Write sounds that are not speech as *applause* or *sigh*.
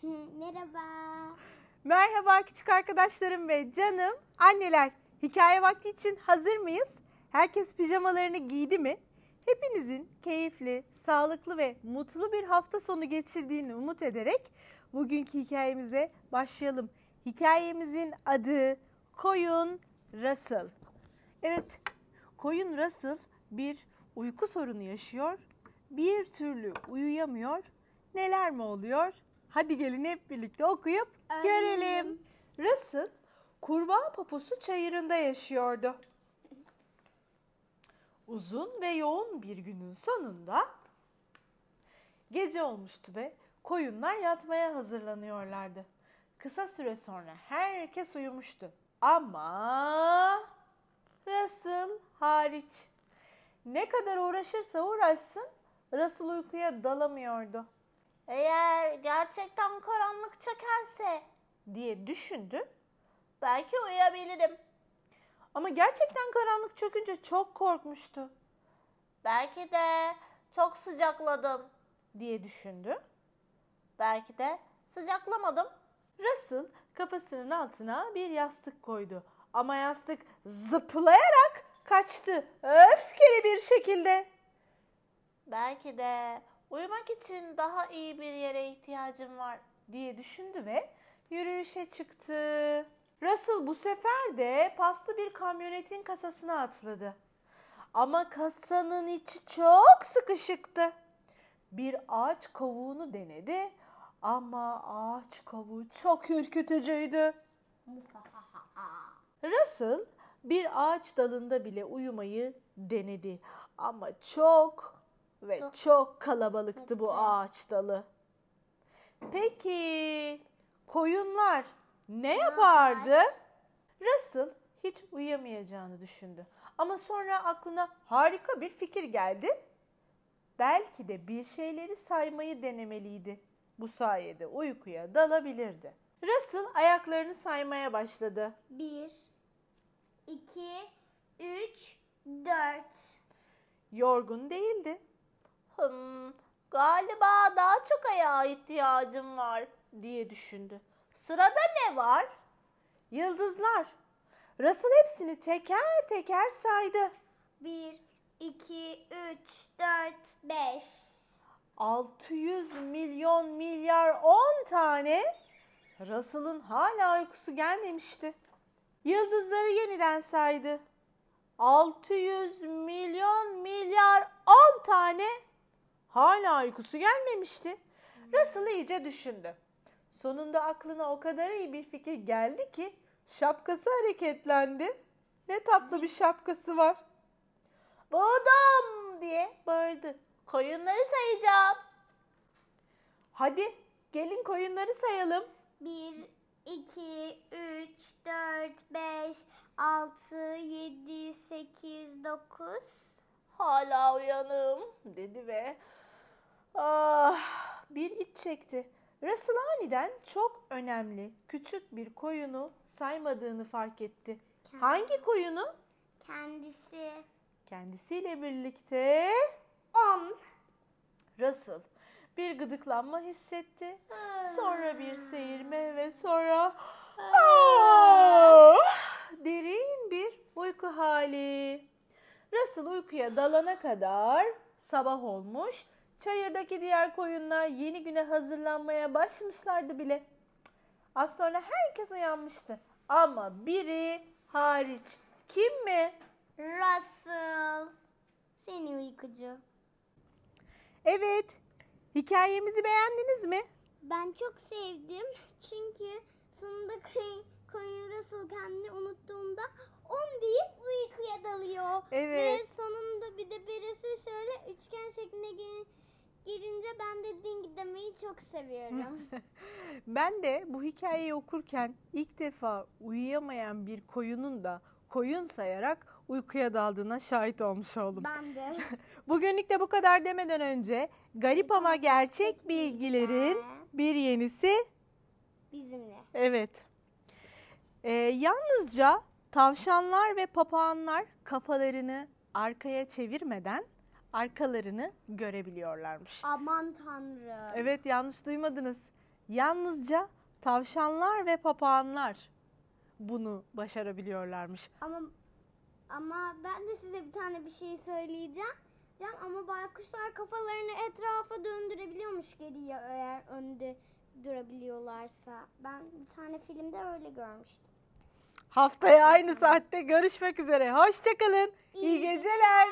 *laughs* Merhaba. Merhaba küçük arkadaşlarım ve canım anneler. Hikaye vakti için hazır mıyız? Herkes pijamalarını giydi mi? Hepinizin keyifli, sağlıklı ve mutlu bir hafta sonu geçirdiğini umut ederek bugünkü hikayemize başlayalım. Hikayemizin adı Koyun Russell. Evet, Koyun Russell bir uyku sorunu yaşıyor. Bir türlü uyuyamıyor. Neler mi oluyor? Hadi gelin hep birlikte okuyup görelim. Öğrenelim. Russell kurbağa poposu çayırında yaşıyordu. Uzun ve yoğun bir günün sonunda gece olmuştu ve koyunlar yatmaya hazırlanıyorlardı. Kısa süre sonra herkes uyumuştu. Ama Russell hariç. Ne kadar uğraşırsa uğraşsın Russell uykuya dalamıyordu. Eğer gerçekten karanlık çökerse diye düşündü. belki uyuyabilirim. Ama gerçekten karanlık çökünce çok korkmuştu Belki de çok sıcakladım. diye düşündü. Belki de sıcaklamadım. Russell kafasının altına bir yastık koydu. Ama yastık zıplayarak kaçtı öfkeli bir şekilde. Belki de uyumak için daha iyi bir yere ihtiyacım var. diye düşündü ve yürüyüşe çıktı. Russell bu sefer de paslı bir kamyonetin kasasına atladı. Ama kasanın içi çok sıkışıktı. Bir ağaç kavuğunu denedi ama ağaç kavuğu çok ürkütücüydü. *laughs* Russell bir ağaç dalında bile uyumayı denedi ama çok ve çok kalabalıktı bu ağaç dalı. Peki koyunlar ne yapardı? Russell hiç uyuyamayacağını düşündü. Ama sonra aklına harika bir fikir geldi. Belki de bir şeyleri saymayı denemeliydi. Bu sayede uykuya dalabilirdi. Russell ayaklarını saymaya başladı. Bir, iki, üç, dört. Yorgun değildi. Hmm, galiba daha çok ayağa ihtiyacım var. diye düşündü. Sırada ne var? Yıldızlar. Russell hepsini teker teker saydı. Bir, iki, üç, dört, beş. 600 milyon milyar 10 tane. Russell'ın hala uykusu gelmemişti. Yıldızları yeniden saydı. 600 milyon milyar 10 tane. Hala uykusu gelmemişti. Russell iyice düşündü. Sonunda aklına o kadar iyi bir fikir geldi ki şapkası hareketlendi. Ne tatlı bir şapkası var. Buldum diye bağırdı. Koyunları sayacağım. Hadi gelin koyunları sayalım. Bir, iki, üç, dört, beş, altı, yedi, sekiz, dokuz. Hala uyanım. dedi ve ah, bir iç çekti. Russell aniden çok önemli küçük bir koyunu saymadığını fark etti. Hangi koyunu? Kendisi. Kendisiyle birlikte On. Russell bir gıdıklanma hissetti. Sonra bir seyirme ve sonra ah, derin bir uyku hali. Russell uykuya dalana kadar sabah olmuş. Çayırdaki diğer koyunlar yeni güne hazırlanmaya başlamışlardı bile. Az sonra herkes uyanmıştı. Ama biri hariç. Kim mi? Russell. Seni uykucu. Evet. Hikayemizi beğendiniz mi? Ben çok sevdim çünkü sonunda koyun, Russell kendini unuttuğunda on deyip uykuya dalıyor. Evet. Ve sonunda bir de birisi şöyle üçgen ben de ding demeyi çok seviyorum. *laughs* Ben de bu hikayeyi okurken ilk defa uyuyamayan bir koyunun da koyun sayarak uykuya daldığına şahit olmuş oldum. ben de. *laughs* Bugünlük de bu kadar demeden önce garip ama gerçek bilgilerin bir yenisi Bizimle. evet. Ee, yalnızca tavşanlar ve papağanlar kafalarını arkaya çevirmeden arkalarını görebiliyorlarmış. Aman tanrım. Evet yanlış duymadınız. Yalnızca tavşanlar ve papağanlar bunu başarabiliyorlarmış. Ama ama ben de size bir tane bir şey söyleyeceğim. Can ama baykuşlar kafalarını etrafa döndürebiliyormuş geriye eğer önde durabiliyorlarsa. Ben bir tane filmde öyle görmüştüm. Haftaya aynı saatte görüşmek üzere. Hoşçakalın. İyi, İyi geceler. geceler.